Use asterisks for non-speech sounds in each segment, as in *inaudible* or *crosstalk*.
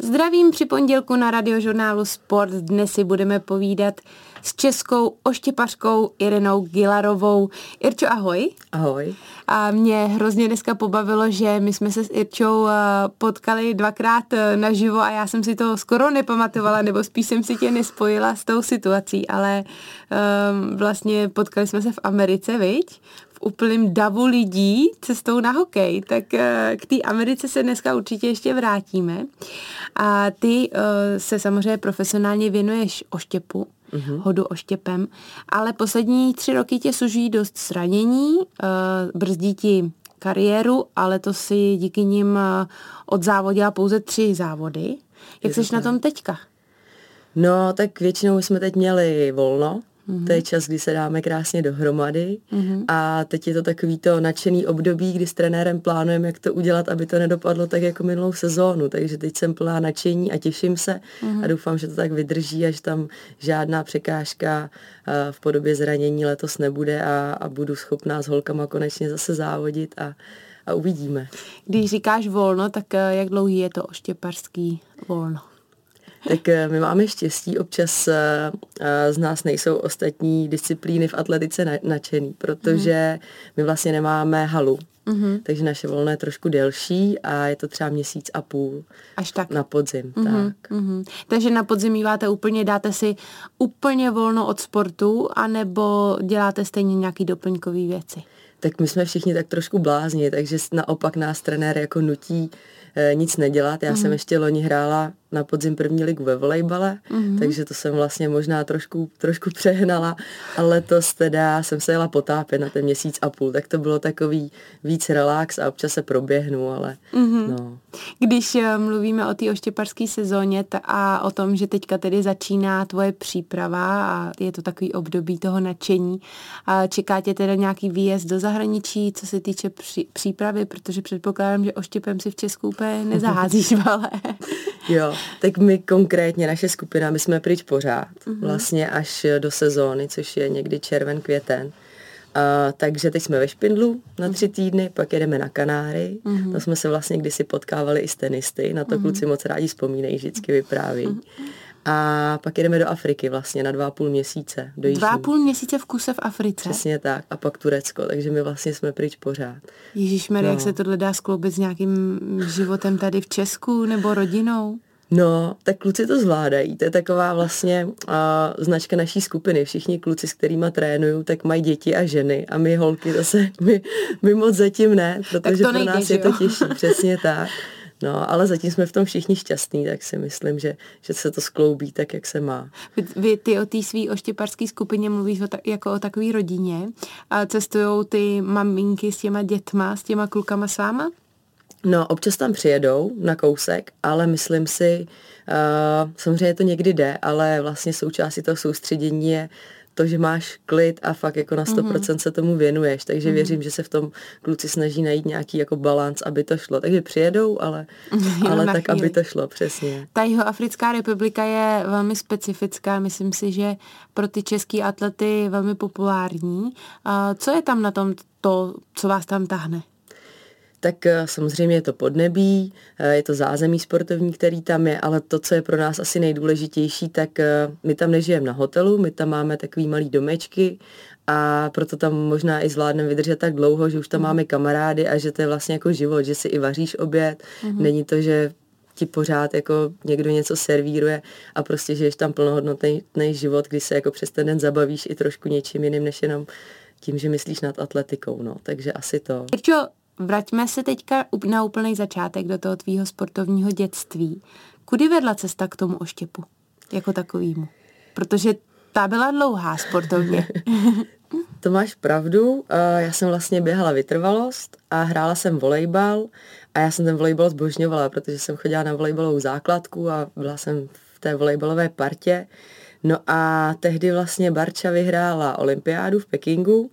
Zdravím při pondělku na radiožurnálu Sport. Dnes si budeme povídat s českou oštěpařkou Irenou Gilarovou. Irčo, ahoj. Ahoj. A mě hrozně dneska pobavilo, že my jsme se s Irčou eh, potkali dvakrát eh, naživo a já jsem si to skoro nepamatovala, nebo spíš jsem si tě nespojila s tou situací, ale um, vlastně potkali jsme se v Americe, viď? Úplným davu lidí cestou na hokej, tak eh, k té Americe se dneska určitě ještě vrátíme. A ty eh, se samozřejmě profesionálně věnuješ oštěpu, mm-hmm. hodu oštěpem, ale poslední tři roky tě sužují dost zranění, eh, brzdí ti kariéru, ale to si díky nim odzávodila pouze tři závody. Jak jsi na tom teďka? No, tak většinou jsme teď měli volno, Mm-hmm. To je čas, kdy se dáme krásně dohromady mm-hmm. a teď je to takový to nadšený období, kdy s trenérem plánujeme, jak to udělat, aby to nedopadlo tak jako minulou sezónu, takže teď jsem plná nadšení a těším se mm-hmm. a doufám, že to tak vydrží, až tam žádná překážka uh, v podobě zranění letos nebude a, a budu schopná s holkama konečně zase závodit a, a uvidíme. Když říkáš volno, tak eh, jak dlouhý je to oštěparský volno? Tak eh, my máme štěstí, občas eh, eh, z nás nejsou ostatní disciplíny v atletice nadšený, protože my vlastně nemáme halu. Mm-hmm. Takže naše volno je trošku delší a je to třeba měsíc a půl. Až tak. Na podzim, mm-hmm. tak. Mm-hmm. Takže na podzim míváte úplně, dáte si úplně volno od sportu, anebo děláte stejně nějaký doplňkový věci? Tak my jsme všichni tak trošku blázni, takže naopak nás trenér jako nutí e, nic nedělat. Já mm-hmm. jsem ještě loni hrála na podzim první ligu ve volejbale, mm-hmm. takže to jsem vlastně možná trošku, trošku přehnala, ale letos teda jsem se jela potápět na ten měsíc a půl, tak to bylo takový víc relax a občas se proběhnu, ale mm-hmm. no. Když eh, mluvíme o té oštěparské sezóně a o tom, že teďka tedy začíná tvoje příprava a je to takový období toho nadšení, a čeká tě teda nějaký výjezd do zahraničí, co se týče při, přípravy, protože předpokládám, že oštěpem si v Česku úplně nezaházíš, *laughs* ale... jo, tak my konkrétně, naše skupina, my jsme pryč pořád, mm-hmm. vlastně až do sezóny, což je někdy červen, květen. A, takže teď jsme ve Špindlu na mhm. tři týdny, pak jedeme na Kanáry. Mm-hmm. To jsme se vlastně kdysi potkávali i s tenisty, na to mm-hmm. kluci moc rádi vzpomínají, vždycky vypráví. Mm-hmm. A pak jedeme do Afriky vlastně na dva a půl měsíce. Do dva a půl měsíce v kuse v Africe? Přesně tak. A pak Turecko, takže my vlastně jsme pryč pořád. Ježíš no. jak se tohle dá skloubit s nějakým životem tady v Česku nebo rodinou? No, tak kluci to zvládají. To je taková vlastně uh, značka naší skupiny. Všichni kluci, s kterými trénuju, tak mají děti a ženy. A my holky zase, *laughs* my, my moc zatím ne, protože pro nejde, nás je to těžší. *laughs* Přesně tak. No, ale zatím jsme v tom všichni šťastní, tak si myslím, že, že se to skloubí tak, jak se má. Vy, vy ty o té svý oštěparské skupině mluvíš o ta, jako o takové rodině. A cestují ty maminky s těma dětma, s těma klukama s váma? No, občas tam přijedou na kousek, ale myslím si, uh, samozřejmě to někdy jde, ale vlastně součástí toho soustředění je to, že máš klid a fakt jako na 100% mm-hmm. se tomu věnuješ, takže mm-hmm. věřím, že se v tom kluci snaží najít nějaký jako balans, aby to šlo. Takže přijedou, ale, *laughs* ale tak, chvíli. aby to šlo, přesně. Ta jeho Africká republika je velmi specifická, myslím si, že pro ty český atlety velmi populární. A co je tam na tom to, co vás tam tahne? Tak eh, samozřejmě je to podnebí, eh, je to zázemí sportovní, který tam je, ale to, co je pro nás asi nejdůležitější, tak eh, my tam nežijeme na hotelu, my tam máme takový malý domečky a proto tam možná i zvládneme vydržet tak dlouho, že už tam mm. máme kamarády a že to je vlastně jako život, že si i vaříš oběd, mm. není to, že ti pořád jako někdo něco servíruje a prostě žiješ tam plnohodnotný život, kdy se jako přes ten den zabavíš i trošku něčím jiným, než jenom tím, že myslíš nad atletikou, no, takže asi to. Irčo, vraťme se teďka na úplný začátek do toho tvýho sportovního dětství. Kudy vedla cesta k tomu oštěpu jako takovýmu? Protože ta byla dlouhá sportovně. *laughs* to máš pravdu. Já jsem vlastně běhala vytrvalost a hrála jsem volejbal a já jsem ten volejbal zbožňovala, protože jsem chodila na volejbalovou základku a byla jsem v té volejbalové partě. No a tehdy vlastně Barča vyhrála olympiádu v Pekingu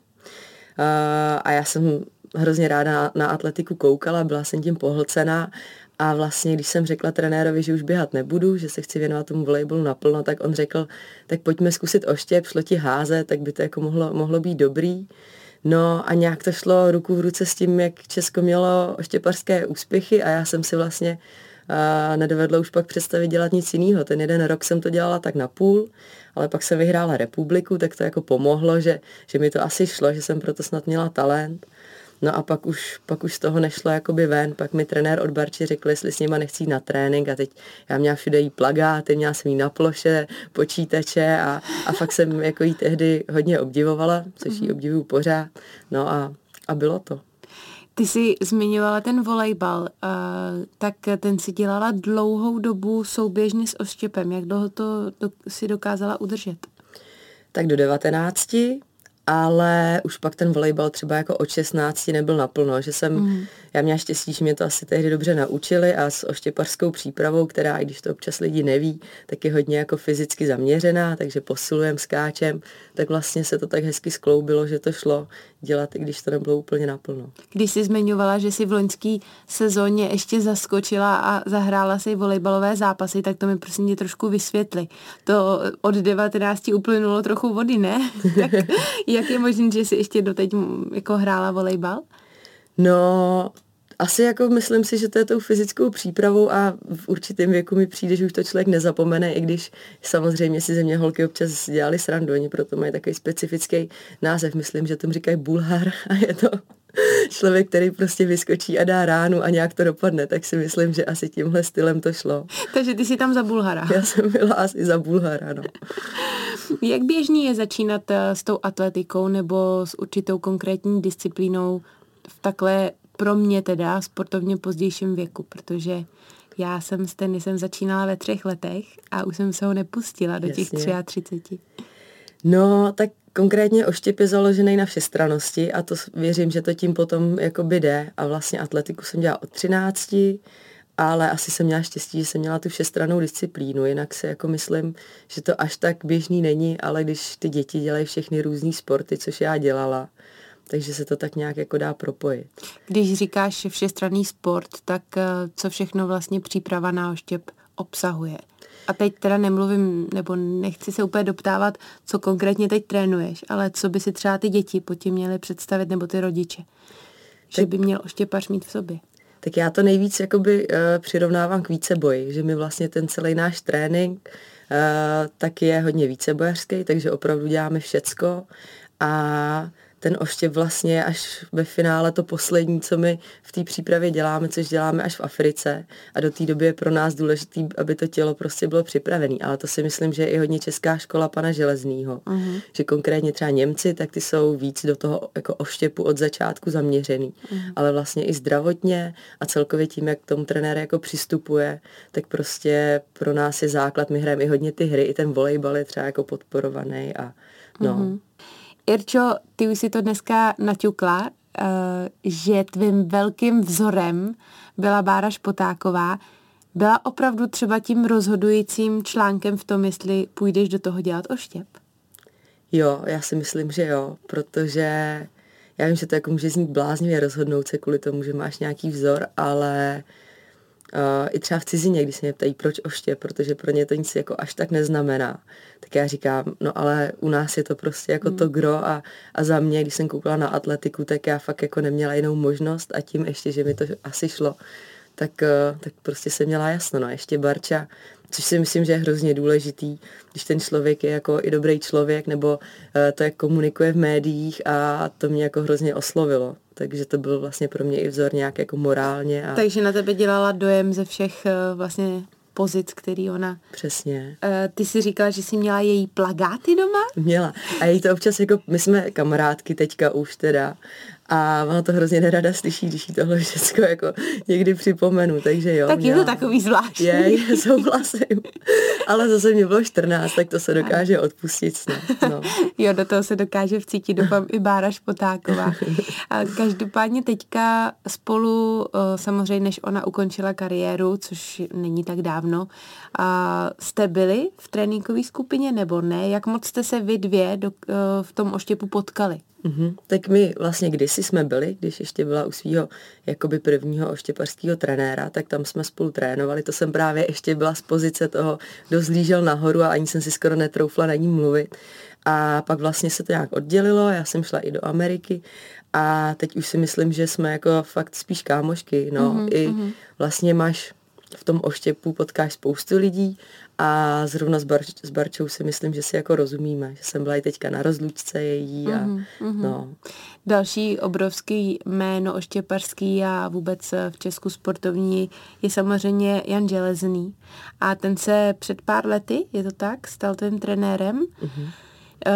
a já jsem hrozně ráda na, atletiku koukala, byla jsem tím pohlcená a vlastně, když jsem řekla trenérovi, že už běhat nebudu, že se chci věnovat tomu volejbolu naplno, tak on řekl, tak pojďme zkusit oštěp, šlo ti házet, tak by to jako mohlo, mohlo být dobrý. No a nějak to šlo ruku v ruce s tím, jak Česko mělo oštěparské úspěchy a já jsem si vlastně a nedovedlo už pak představit dělat nic jiného. Ten jeden rok jsem to dělala tak na půl, ale pak jsem vyhrála republiku, tak to jako pomohlo, že, že mi to asi šlo, že jsem proto snad měla talent. No a pak už, pak už z toho nešlo jakoby ven, pak mi trenér od Barči řekl, jestli s nima nechci jít na trénink a teď já měla všude jí plagáty, měla jsem jí na ploše, počítače a, a fakt jsem *laughs* jako jí tehdy hodně obdivovala, což jí mhm. obdivuju pořád. No a, a bylo to. Ty jsi zmiňovala ten volejbal, uh, tak ten si dělala dlouhou dobu souběžně s Oštěpem. Jak dlouho to do, si dokázala udržet? Tak do 19 ale už pak ten volejbal třeba jako od 16 nebyl naplno, že jsem, mm. Já měla štěstí, že mě to asi tehdy dobře naučili a s oštěpařskou přípravou, která, i když to občas lidi neví, tak je hodně jako fyzicky zaměřená, takže posilujem, skáčem, tak vlastně se to tak hezky skloubilo, že to šlo dělat, i když to nebylo úplně naplno. Když jsi zmiňovala, že si v loňský sezóně ještě zaskočila a zahrála si volejbalové zápasy, tak to mi prosím tě trošku vysvětli. To od 19 uplynulo trochu vody, ne? *laughs* tak jak je možné, že jsi ještě doteď jako hrála volejbal? No, asi jako myslím si, že to je tou fyzickou přípravou a v určitém věku mi přijde, že už to člověk nezapomene, i když samozřejmě si ze mě holky občas dělali srandu, oni proto mají takový specifický název, myslím, že tomu říkají bulhar *laughs* a je to člověk, který prostě vyskočí a dá ránu a nějak to dopadne, tak si myslím, že asi tímhle stylem to šlo. Takže ty jsi tam za Bulhara. Já jsem byla asi za Bulhara, no. *laughs* Jak běžný je začínat eh, s tou atletikou nebo s určitou konkrétní disciplínou v takhle pro mě teda sportovně pozdějším věku, protože já jsem s tenisem začínala ve třech letech a už jsem se ho nepustila do těch Jasně. 33. No, tak konkrétně oštěp je založený na všestranosti a to věřím, že to tím potom jakoby jde a vlastně atletiku jsem dělala od 13, ale asi jsem měla štěstí, že jsem měla tu všestranou disciplínu, jinak si jako myslím, že to až tak běžný není, ale když ty děti dělají všechny různé sporty, což já dělala, takže se to tak nějak jako dá propojit. Když říkáš všestranný sport, tak eh, co všechno vlastně příprava na oštěp obsahuje? A teď teda nemluvím, nebo nechci se úplně doptávat, co konkrétně teď trénuješ, ale co by si třeba ty děti po tím měly představit, nebo ty rodiče, tak, že by měl oštěpař mít v sobě. Tak já to nejvíc jakoby uh, přirovnávám k víceboji, že mi vlastně ten celý náš trénink uh, tak je hodně vícebojařský, takže opravdu děláme všecko a ten oštěp vlastně až ve finále to poslední, co my v té přípravě děláme, což děláme až v Africe a do té doby je pro nás důležité, aby to tělo prostě bylo připravené. Ale to si myslím, že je i hodně česká škola pana Železného, uh-huh. že konkrétně třeba Němci, tak ty jsou víc do toho jako oštěpu od začátku zaměřený. Uh-huh. Ale vlastně i zdravotně a celkově tím, jak k tomu trenér jako přistupuje, tak prostě pro nás je základ, my hrajeme i hodně ty hry, i ten volejbal je třeba jako podporovaný a no. Uh-huh. Irčo, ty už si to dneska naťukla, uh, že tvým velkým vzorem byla Bára Špotáková. Byla opravdu třeba tím rozhodujícím článkem v tom, jestli půjdeš do toho dělat oštěp? Jo, já si myslím, že jo, protože já vím, že to jako může znít bláznivě rozhodnout se kvůli tomu, že máš nějaký vzor, ale Uh, I třeba v cizině, když se mě ptají, proč oště, protože pro ně to nic jako až tak neznamená, tak já říkám, no ale u nás je to prostě jako hmm. to gro a, a za mě, když jsem koukala na atletiku, tak já fakt jako neměla jinou možnost a tím ještě, že mi to asi šlo, tak, uh, tak prostě jsem měla jasno. No ještě Barča, což si myslím, že je hrozně důležitý, když ten člověk je jako i dobrý člověk, nebo uh, to, jak komunikuje v médiích a to mě jako hrozně oslovilo takže to byl vlastně pro mě i vzor nějak jako morálně. A... Takže na tebe dělala dojem ze všech eh, vlastně pozic, který ona... Přesně. Uh, ty si říkala, že jsi měla její plagáty doma? Měla. A její to občas jako, my jsme kamarádky teďka už teda a ona to hrozně nerada slyší, když jí tohle všechno jako někdy připomenu, takže jo. Tak měla. je to takový zvláštní. Je, je, souhlasím. Ale zase mě bylo 14, tak to se dokáže odpustit snad. No. *laughs* jo, do toho se dokáže vcítit, doufám, i Bára Špotáková. *laughs* A každopádně teďka spolu, samozřejmě než ona ukončila kariéru, což není tak dávno, a jste byli v tréninkové skupině nebo ne? Jak moc jste se vy dvě do, v tom oštěpu potkali? Mm-hmm. Tak my vlastně kdysi jsme byli, když ještě byla u svého jakoby prvního oštěpařského trenéra, tak tam jsme spolu trénovali. To jsem právě ještě byla z pozice toho, kdo zlížel nahoru a ani jsem si skoro netroufla na ní mluvit. A pak vlastně se to nějak oddělilo, já jsem šla i do Ameriky a teď už si myslím, že jsme jako fakt spíš kámošky. No. Mm-hmm. I vlastně máš v tom oštěpu potkáš spoustu lidí a zrovna s, Bar- s Barčou si myslím, že si jako rozumíme, že jsem byla i teďka na rozlučce její a mm-hmm. no. Další obrovský jméno oštěpařský a vůbec v Česku sportovní je samozřejmě Jan Železný a ten se před pár lety, je to tak, stal tvým trenérem. Mm-hmm. Uh,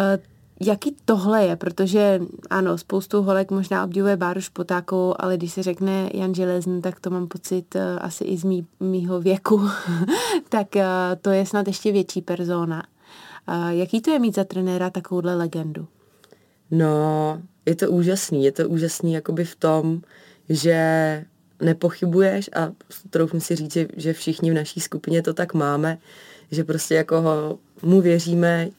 jaký tohle je, protože ano, spoustu holek možná obdivuje Báru Špotákovou, ale když se řekne Jan Železný, tak to mám pocit uh, asi i z mý, mýho věku, *laughs* tak uh, to je snad ještě větší persona. Uh, jaký to je mít za trenéra takovouhle legendu? No, je to úžasný. Je to úžasný jakoby v tom, že nepochybuješ a troufnu si říct, že všichni v naší skupině to tak máme, že prostě jako ho, mu věříme,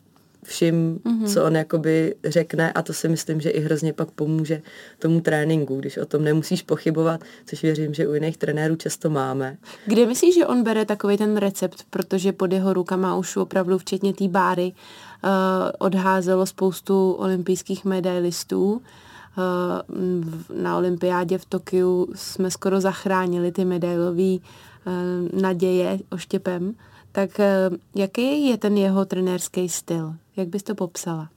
všim, mm-hmm. co on jakoby řekne a to si myslím, že i hrozně pak pomůže tomu tréninku, když o tom nemusíš pochybovat, což věřím, že u jiných trenérů často máme. Kde myslíš, že on bere takový ten recept, protože pod jeho rukama už opravdu včetně té báry uh, odházelo spoustu olympijských medailistů. Uh, na olympiádě v Tokiu jsme skoro zachránili ty medailové uh, naděje oštěpem. Tak jaký je ten jeho trenérský styl? Jak bys to popsala?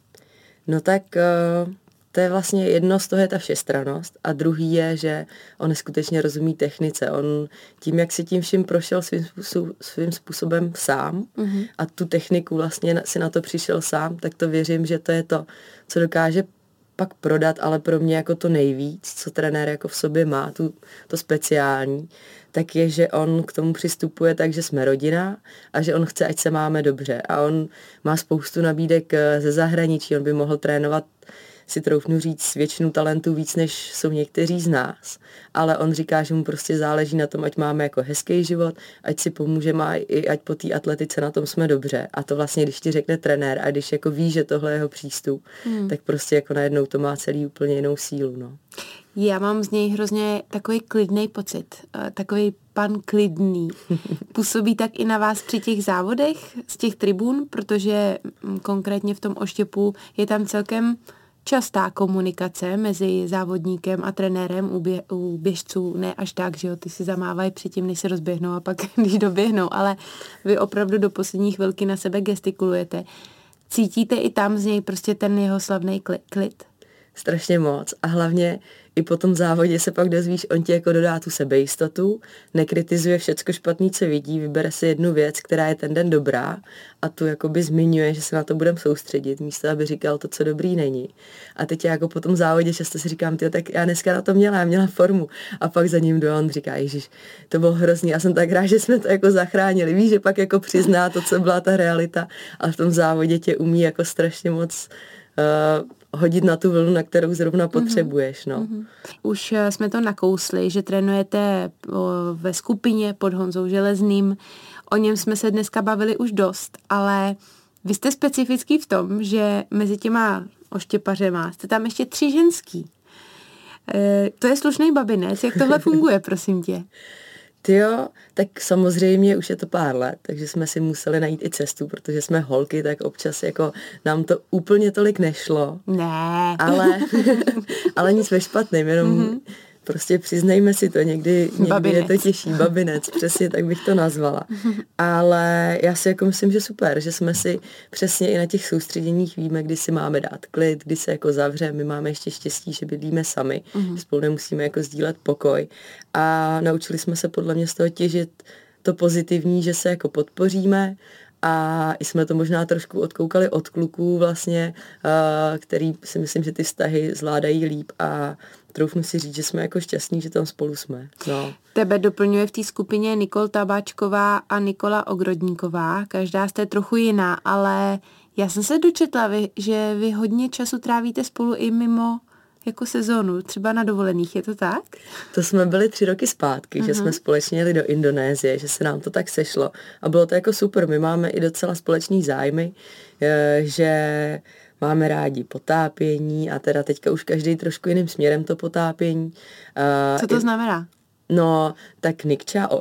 No tak uh, to je vlastně jedno z toho je ta všestranost a druhý je, že on skutečně rozumí technice. On tím, jak si tím vším prošel svým, způsob, svým způsobem sám mm-hmm. a tu techniku vlastně si na to přišel sám, tak to věřím, že to je to, co dokáže pak prodat, ale pro mě jako to nejvíc, co trenér jako v sobě má, tu, to speciální, tak je, že on k tomu přistupuje tak, že jsme rodina a že on chce, ať se máme dobře. A on má spoustu nabídek eh, ze zahraničí, on by mohl trénovat si troufnu říct většinu talentů víc, než jsou někteří z nás. Ale on říká, že mu prostě záleží na tom, ať máme jako hezký život, ať si pomůžeme a i ať po té atletice na tom jsme dobře. A to vlastně, když ti řekne trenér a když jako ví, že tohle je jeho přístup, hmm. tak prostě jako najednou to má celý úplně jinou sílu. No. Já mám z něj hrozně takový klidný pocit, eh, takový pan klidný. *laughs* Působí tak i na vás při těch závodech z těch tribun, protože mm, konkrétně v tom oštěpu je tam celkem častá komunikace mezi závodníkem a trenérem u, bě, u běžců, ne až tak, že jo, ty si zamávají předtím, než se rozběhnou a pak, *laughs* když doběhnou, ale vy opravdu do poslední chvilky na sebe gestikulujete. Cítíte i tam z něj prostě ten jeho slavný klid? Strašně moc a hlavně i po tom závodě se pak dozvíš, on ti jako dodá tu sebejistotu, nekritizuje všecko špatný, co vidí, vybere si jednu věc, která je ten den dobrá a tu jakoby zmiňuje, že se na to budeme soustředit, místo aby říkal to, co dobrý není. A teď já jako po tom závodě často si říkám, ty, tak já dneska na to měla, já měla formu. A pak za ním jdu a on říká, Ježíš, to bylo hrozný, já jsem tak rád, že jsme to jako zachránili. Víš, že pak jako přizná to, co byla ta realita, ale v tom závodě tě umí jako strašně moc uh, hodit na tu vlnu, na kterou zrovna mhm. potřebuješ. No. Mm-hmm. Už eh, jsme to nakousli, že trénujete ve skupině pod Honzou Železným. O něm jsme se dneska bavili už dost, ale vy jste specifický v tom, že mezi těma oštěpařema jste tam ještě tři ženský. E, to je slušný babinec. Jak tohle funguje, prosím tě? *laughs* Ty jo, tak samozřejmě už je to pár let, takže jsme si museli najít i cestu, protože jsme holky, tak občas jako nám to úplně tolik nešlo. Ne. Ale, *laughs* *laughs* ale nic ve špatném, jenom mm-hmm Prostě přiznejme si to, někdy, někdy babinec. je to těžší, babinec, přesně tak bych to nazvala. Ale já si jako myslím, že super, že jsme si přesně i na těch soustředěních víme, kdy si máme dát klid, kdy se jako zavře, my máme ještě štěstí, že bydlíme sami, mm-hmm. spolu nemusíme jako sdílet pokoj a naučili jsme se podle mě z toho těžit to pozitivní, že se jako podpoříme a jsme to možná trošku odkoukali od kluků vlastně, který si myslím, že ty vztahy zvládají líp a troufnu si říct, že jsme jako šťastní, že tam spolu jsme. No. Tebe doplňuje v té skupině Nikol Tabáčková a Nikola Ogrodníková. Každá jste trochu jiná, ale já jsem se dočetla, že vy hodně času trávíte spolu i mimo jako sezónu, třeba na dovolených, je to tak? To jsme byli tři roky zpátky, uh-huh. že jsme společně jeli do Indonésie, že se nám to tak sešlo a bylo to jako super, my máme i docela společný zájmy, eh, že máme rádi potápění a teda teďka už každý trošku jiným směrem to potápění. Co to znamená? No, tak Nikča, uh,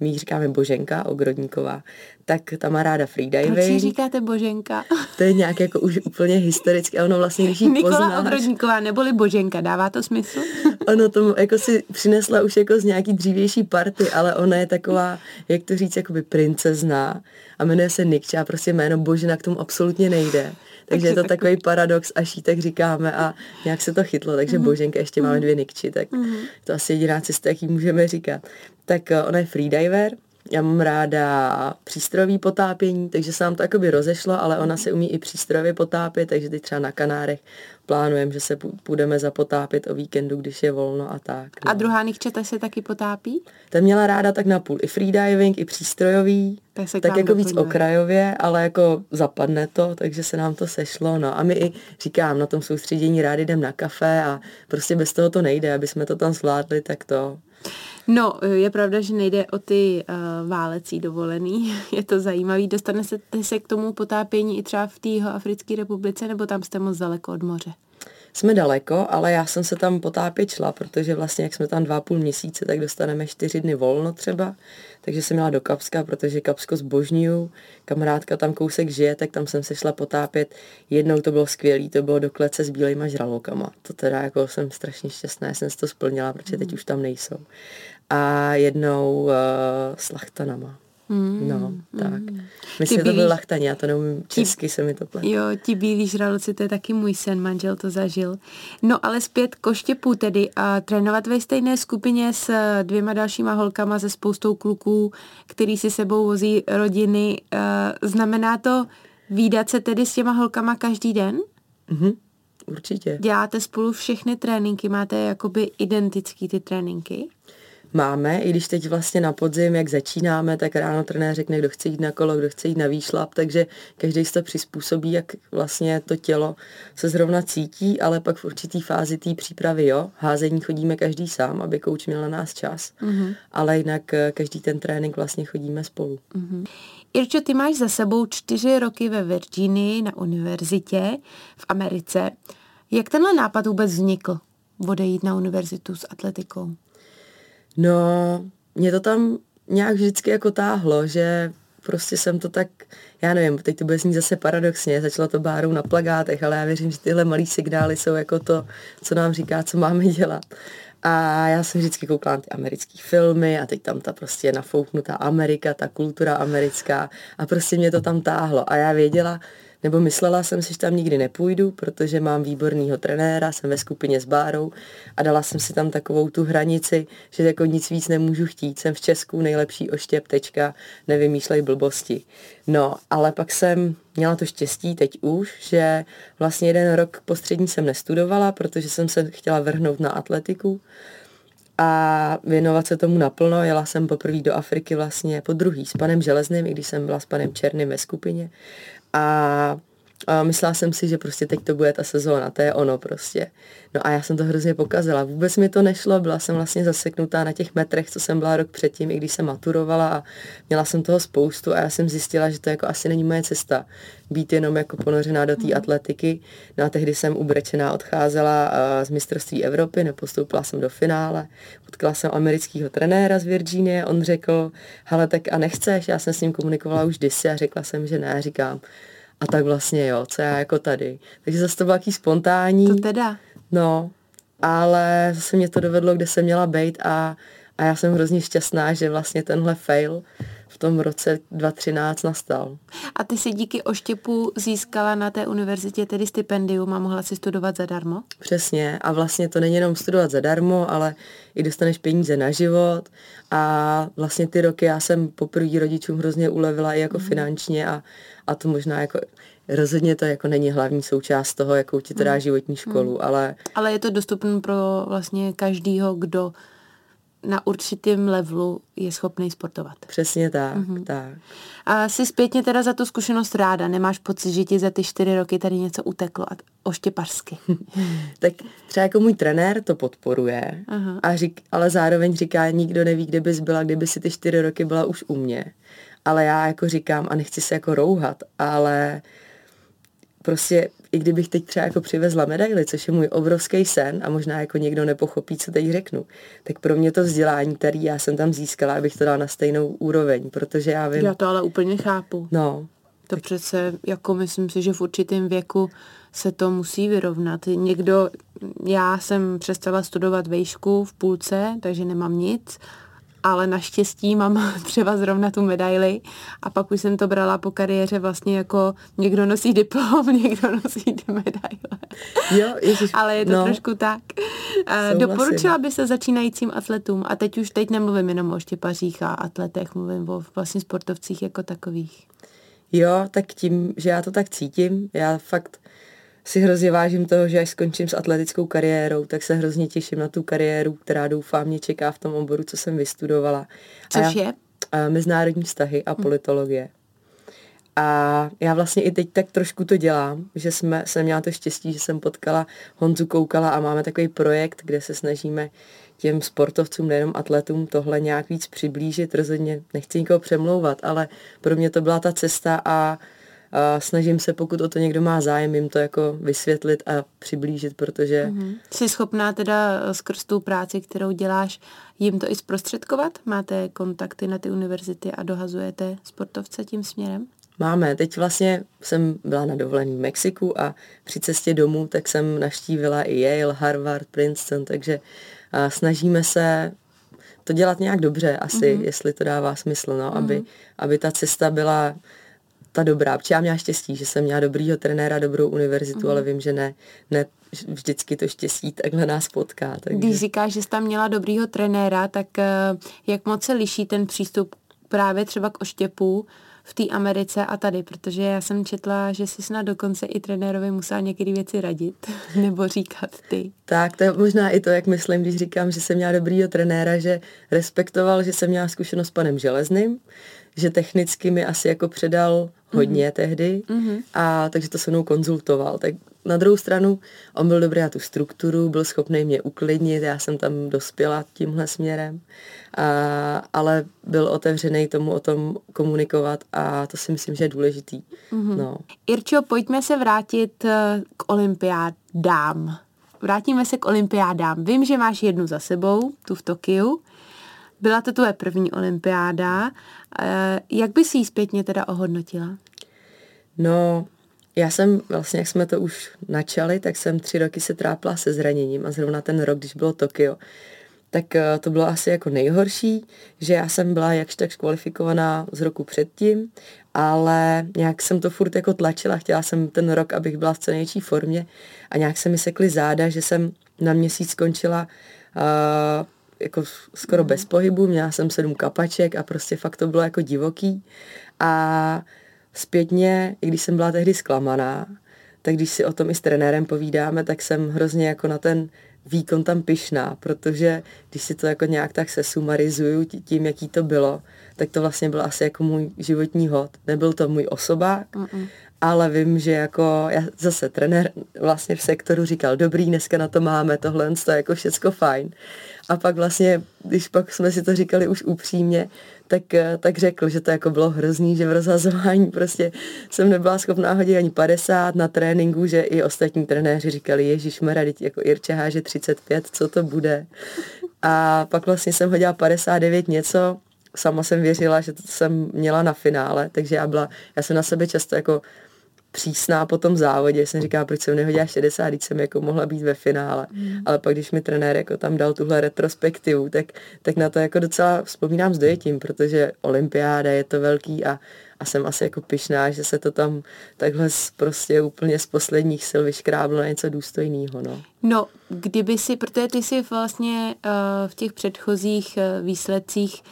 my říkáme Boženka Ogrodníková, tak ta má ráda freediving. Proč říkáte Boženka? To je nějak jako už úplně historicky, a ono vlastně, když jí Nikola poznáš... Ogrodníková neboli Boženka, dává to smysl? *laughs* ono to jako si přinesla už jako z nějaký dřívější party, ale ona je taková, jak to říct, jakoby princezná a jmenuje se Nikča, prostě jméno Božena k tomu absolutně nejde. Takže je to takový paradox, až jí tak říkáme a nějak se to chytlo, takže mm. Boženka ještě máme dvě Nikči, tak mm. to asi jediná cesta, jak jí můžeme říkat. Tak eh, ona je freediver, já mám ráda přístrojové potápění, takže se nám to jakoby rozešlo, ale ona se umí i přístrojově potápět, takže teď třeba na Kanárech plánujeme, že se půjdeme zapotápět o víkendu, když je volno a tak. No. A druhá Nikčeta se taky potápí? Ta měla ráda tak na půl i freediving, i přístrojový, tak, se tak jako víc okrajově, ale jako zapadne to, takže se nám to sešlo. No a my i říkám, na tom soustředění rádi jdem na kafe a prostě bez toho to nejde, aby jsme to tam zvládli, tak to No, je pravda, že nejde o ty uh, válecí dovolený. *laughs* Je to zajímavý. Dostane se, se k tomu potápění i třeba v té Africké republice, nebo tam jste moc daleko od moře? Jsme daleko, ale já jsem se tam potápět šla, protože vlastně jak jsme tam dva půl měsíce, tak dostaneme čtyři dny volno třeba, takže jsem měla do Kapska, protože Kapsko zbožňuju, kamarádka tam kousek žije, tak tam jsem se šla potápět. Jednou to bylo skvělý, to bylo do klece s bílejma žralokama. To teda jako jsem strašně šťastná, jsem si to splnila, protože teď už tam nejsou a jednou uh, s lachtanama. Mm, no, tak. Mm. Myslím, že to byl lachtani, já to neumím česky, ti, se mi to plně. Jo, ti bílí žraloci, to je taky můj sen, manžel to zažil. No ale zpět k oštěpu tedy. A trénovat ve stejné skupině s dvěma dalšíma holkama, se spoustou kluků, který si sebou vozí rodiny, uh, znamená to výdat se tedy s těma holkama každý den? Mhm, určitě. Děláte spolu všechny tréninky, máte jakoby identický ty tréninky? Máme, i když teď vlastně na podzim, jak začínáme, tak ráno trenér řekne, kdo chce jít na kolo, kdo chce jít na výšlap, takže každý se to přizpůsobí, jak vlastně to tělo se zrovna cítí, ale pak v určitý fázi té přípravy, jo, házení chodíme každý sám, aby kouč měl na nás čas, mm-hmm. ale jinak eh, každý ten trénink vlastně chodíme spolu. Mm-hmm. Irčo, ty máš za sebou čtyři roky ve Virginii na univerzitě v Americe. Jak tenhle nápad vůbec vznikl, odejít na univerzitu s atletikou? No, mě to tam nějak vždycky jako táhlo, že prostě jsem to tak, já nevím, teď to bude znít zase paradoxně, začala to bárou na plagátech, ale já věřím, že tyhle malý signály jsou jako to, co nám říká, co máme dělat. A já jsem vždycky koukala na ty americké filmy a teď tam ta prostě nafouknutá Amerika, ta kultura americká a prostě mě to tam táhlo. A já věděla, nebo myslela jsem si, že tam nikdy nepůjdu, protože mám výborného trenéra, jsem ve skupině s Bárou a dala jsem si tam takovou tu hranici, že jako nic víc nemůžu chtít. Jsem v Česku nejlepší oštěp, tečka, nevymýšlej blbosti. No, ale pak jsem měla to štěstí teď už, že vlastně jeden rok postřední jsem nestudovala, protože jsem se chtěla vrhnout na atletiku a věnovat se tomu naplno. Jela jsem poprvé do Afriky vlastně po druhý s panem Železným, i když jsem byla s panem Černým ve skupině. A a myslela jsem si, že prostě teď to bude ta sezóna, to je ono prostě. No a já jsem to hrozně pokazila. Vůbec mi to nešlo, byla jsem vlastně zaseknutá na těch metrech, co jsem byla rok předtím, i když jsem maturovala a měla jsem toho spoustu a já jsem zjistila, že to jako asi není moje cesta. Být jenom jako ponořená do té mm. atletiky. No a tehdy jsem ubrečená odcházela z mistrovství Evropy, nepostoupila jsem do finále. Potkala jsem amerického trenéra z Virginie, on řekl, hele tak a nechceš? Já jsem s ním komunikovala už kdysi a řekla jsem, že ne, říkám, a tak vlastně jo, co já jako tady. Takže zase to bylo jaký spontánní. To teda. No, ale zase mě to dovedlo, kde jsem měla být a, a já jsem hrozně šťastná, že vlastně tenhle fail v tom roce 2013 nastal. A ty si díky oštěpu získala na té univerzitě tedy stipendium a mohla si studovat zadarmo? Přesně. A vlastně to není jenom studovat zadarmo, ale i dostaneš peníze na život. A vlastně ty roky já jsem poprvé rodičům hrozně ulevila i jako mm. finančně a, a to možná jako rozhodně to jako není hlavní součást toho, jakou ti to dá mm. životní školu, mm. ale... Ale je to dostupné pro vlastně každýho, kdo na určitém levelu je schopný sportovat. Přesně tak, mm-hmm. tak. A jsi zpětně teda za tu zkušenost ráda? Nemáš pocit, že ti za ty čtyři roky tady něco uteklo a oštěpařsky? *laughs* tak třeba jako můj trenér to podporuje, a řík, ale zároveň říká, nikdo neví, kde bys byla, kdyby si ty čtyři roky byla už u mě. Ale já jako říkám, a nechci se jako rouhat, ale prostě i kdybych teď třeba jako přivezla medaily, což je můj obrovský sen a možná jako někdo nepochopí, co teď řeknu, tak pro mě to vzdělání, který já jsem tam získala, abych to dala na stejnou úroveň, protože já vím... Já to ale úplně chápu. No. To tak... přece, jako myslím si, že v určitém věku se to musí vyrovnat. Někdo, já jsem přestala studovat vejšku v půlce, takže nemám nic ale naštěstí mám *laughs* třeba zrovna tu medaili a pak už jsem to brala po kariéře vlastně jako někdo nosí diplom, *laughs* někdo nosí ty medaile. Jo, ježiš, ale je to no, trošku tak. Souhlasím. Doporučila by se začínajícím atletům a teď už teď nemluvím jenom o štěpařích a atletech, mluvím o vlastně sportovcích jako takových. Jo, tak tím, že já to tak cítím, já fakt si hrozně vážím toho, že až skončím s atletickou kariérou, tak se hrozně těším na tu kariéru, která doufám mě čeká v tom oboru, co jsem vystudovala. Což já, je? A, mezinárodní vztahy a hm. politologie. A já vlastně i teď tak trošku to dělám, že jsme, jsem měla to štěstí, že jsem potkala Honzu Koukala a máme takový projekt, kde se snažíme těm sportovcům, nejenom atletům, tohle nějak víc přiblížit. Rozhodně nechci nikoho přemlouvat, ale pro mě to byla ta cesta a a snažím se, pokud o to někdo má zájem, jim to jako vysvětlit a přiblížit, protože... Mm-hmm. Jsi schopná teda eh, skrz tu práci, kterou děláš, jim to i zprostředkovat? Máte kontakty na ty univerzity a dohazujete sportovce tím směrem? Máme. Teď vlastně jsem byla na dovolení v Mexiku a při cestě domů tak jsem naštívila i Yale, Harvard, Princeton, takže a snažíme se to dělat nějak dobře asi, mm-hmm. jestli to dává smysl, no, mm-hmm. aby, aby ta cesta byla ta dobrá, protože já měla štěstí, že jsem měla dobrýho trenéra, dobrou univerzitu, mm. ale vím, že ne, ne vždycky to štěstí takhle nás potká. Takže... Když říkáš, že jsi tam měla dobrýho trenéra, tak eh, jak moc se liší ten přístup právě třeba k oštěpu v té Americe a tady, protože já jsem četla, že jsi snad dokonce i trenérovi musela některé věci radit, *laughs* nebo říkat ty. Tak, to je možná i to, jak myslím, když říkám, že jsem měla dobrýho trenéra, že respektoval, že jsem měla zkušenost s panem Železným, že technicky mi asi jako předal hodně mm-hmm. tehdy mm-hmm. a takže to se mnou konzultoval. Tak na druhou stranu on byl dobrý na tu strukturu, byl schopný mě uklidnit, já jsem tam dospěla tímhle směrem, a, ale byl otevřený tomu o tom komunikovat a to si myslím, že je důležitý. Mm-hmm. No. Irčo, pojďme se vrátit eh, k olympiádám. Vrátíme se k olympiádám. Vím, že máš jednu za sebou, tu v Tokiu. Byla to tvoje první olympiáda. Eh, jak bys ji zpětně teda ohodnotila? No, já jsem vlastně, jak jsme to už načali, tak jsem tři roky se trápila se zraněním a zrovna ten rok, když bylo Tokio, tak eh, to bylo asi jako nejhorší, že já jsem byla jakž tak kvalifikovaná z roku předtím, ale nějak jsem to furt jako tlačila, chtěla jsem ten rok, abych byla v co největší formě a nějak se mi sekly záda, že jsem na měsíc skončila uh, jako skoro bez pohybu, měla jsem sedm kapaček a prostě fakt to bylo jako divoký. A zpětně, i když jsem byla tehdy zklamaná, tak když si o tom i s trenérem povídáme, tak jsem hrozně jako na ten výkon tam pyšná, protože když si to jako nějak tak se sumarizuju tím, jaký to bylo, tak to vlastně byl asi jako můj životní hod. Nebyl to můj osobák, Mm-mm ale vím, že jako já zase trenér vlastně v sektoru říkal, dobrý, dneska na to máme, tohle to je jako všecko fajn. A pak vlastně, když pak jsme si to říkali už upřímně, tak, tak řekl, že to jako bylo hrozný, že v rozhazování prostě jsem nebyla schopná hodit ani 50 na tréninku, že i ostatní trenéři říkali, Ježíš teď jako Irče háže 35, co to bude. A pak vlastně jsem hodila 59 něco, sama jsem věřila, že to jsem měla na finále, takže já byla, já jsem na sebe často jako přísná po tom závodě. Jsem říkala, proč jsem nehodila 60, když jsem jako mohla být ve finále. Mm. Ale pak, když mi trenér jako tam dal tuhle retrospektivu, tak, tak na to jako docela vzpomínám s dojetím, protože olympiáda je to velký a, a jsem asi jako pyšná, že se to tam takhle z, prostě úplně z posledních sil vyškráblo na něco důstojného. No. no, kdyby si, protože ty si vlastně uh, v těch předchozích uh, výsledcích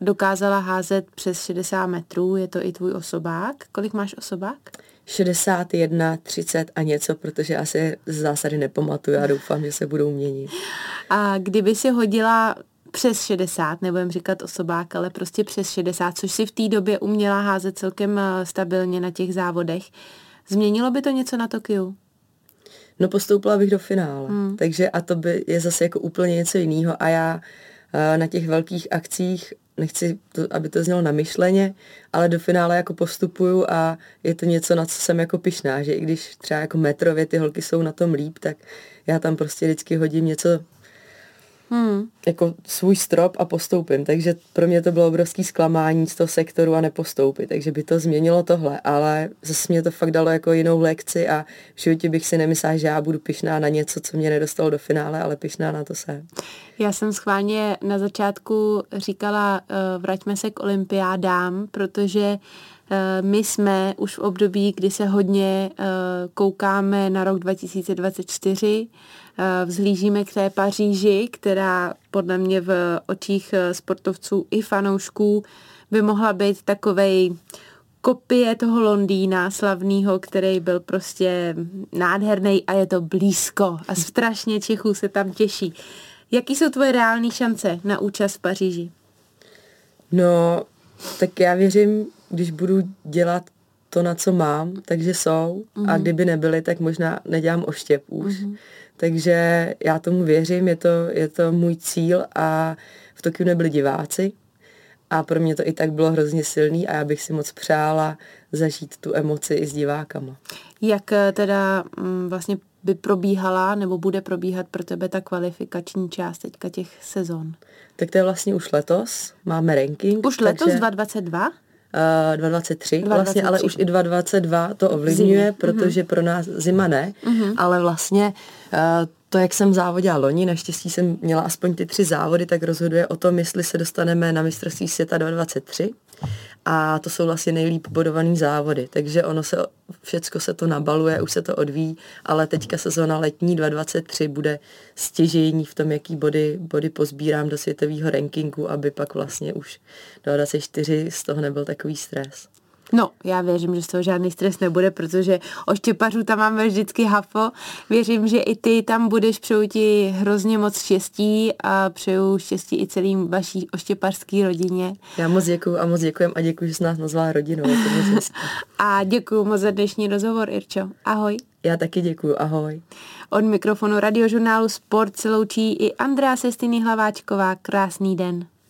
dokázala házet přes 60 metrů, je to i tvůj osobák. Kolik máš osobák? 61, 30 a něco, protože asi z zásady nepamatuju a doufám, že se budou měnit. A kdyby si hodila přes 60, nebudem říkat osobák, ale prostě přes 60, což si v té době uměla házet celkem eh, stabilně na těch závodech, změnilo by to něco na Tokiu? No postoupila bych do finále, hmm. takže a to by je zase jako úplně něco jiného a já na těch velkých akcích nechci, to, aby to znělo namyšleně, ale do finále jako postupuju a je to něco, na co jsem jako pišná, že i když třeba jako metrově ty holky jsou na tom líp, tak já tam prostě vždycky hodím něco hmm. jako svůj strop a postoupím. Takže pro mě to bylo obrovský zklamání z toho sektoru a nepostoupit. Takže by to změnilo tohle, ale zase mě to fakt dalo jako jinou lekci a v životě bych si nemyslela, že já budu pišná na něco, co mě nedostalo do finále, ale pišná na to se. Já jsem schválně na začátku říkala, uh, vraťme se k olympiádám, protože eh, my jsme už v období, kdy se hodně uh, koukáme na rok 2024, Eh, vzhlížíme k té Paříži, která podle mě v očích eh, sportovců i fanoušků by mohla být takovej kopie toho Londýna slavného, který byl prostě nádherný a je to blízko a strašně Čechů se tam těší. Jaký jsou tvoje reální šance na účast v Paříži? No, tak já věřím, když budu dělat to, na co mám, takže jsou. Mm-hmm. A mhm. kdyby nebyly, tak možná nedělám oštěp už. Mm-hmm. Takže já tomu věřím, je to, je to můj cíl a v Tokiu nebyli diváci a pro mě to i tak bylo hrozně silný a já bych si moc přála zažít tu emoci i s divákama. Jak eh, teda mm, vlastně by probíhala nebo bude probíhat pro tebe ta kvalifikační část teďka těch sezon? Tak to je vlastně už letos, máme ranking. Už letos takže... 2022? Uh, 2023, 2023, vlastně, ale už i 2022 to ovlivňuje, Zim. protože mm-hmm. pro nás zima ne, mm-hmm. ale vlastně uh, to, jak jsem závodila loni, naštěstí jsem měla aspoň ty tři závody, tak rozhoduje o tom, jestli se dostaneme na mistrovství světa 2023 a to jsou vlastně nejlíp bodovaný závody, takže ono se, všecko se to nabaluje, už se to odvíjí, ale teďka sezóna letní 2023 bude stěžejní v tom, jaký body, body pozbírám do světového rankingu, aby pak vlastně už do 24 z toho nebyl takový stres. No, já věřím, že z toho žádný stres nebude, protože oštěpařů tam máme vždycky hafo. Věřím, že i ty tam budeš, přeju ti hrozně moc štěstí a přeju štěstí i celým vaší oštěpařský rodině. Já moc děkuju a moc děkujem a děkuji, že jsi nás nazvala rodinou. a děkuji moc za dnešní rozhovor, Irčo. Ahoj. Já taky děkuji, ahoj. Od mikrofonu radiožurnálu Sport se loučí i Andrea Sestiny Hlaváčková. Krásný den.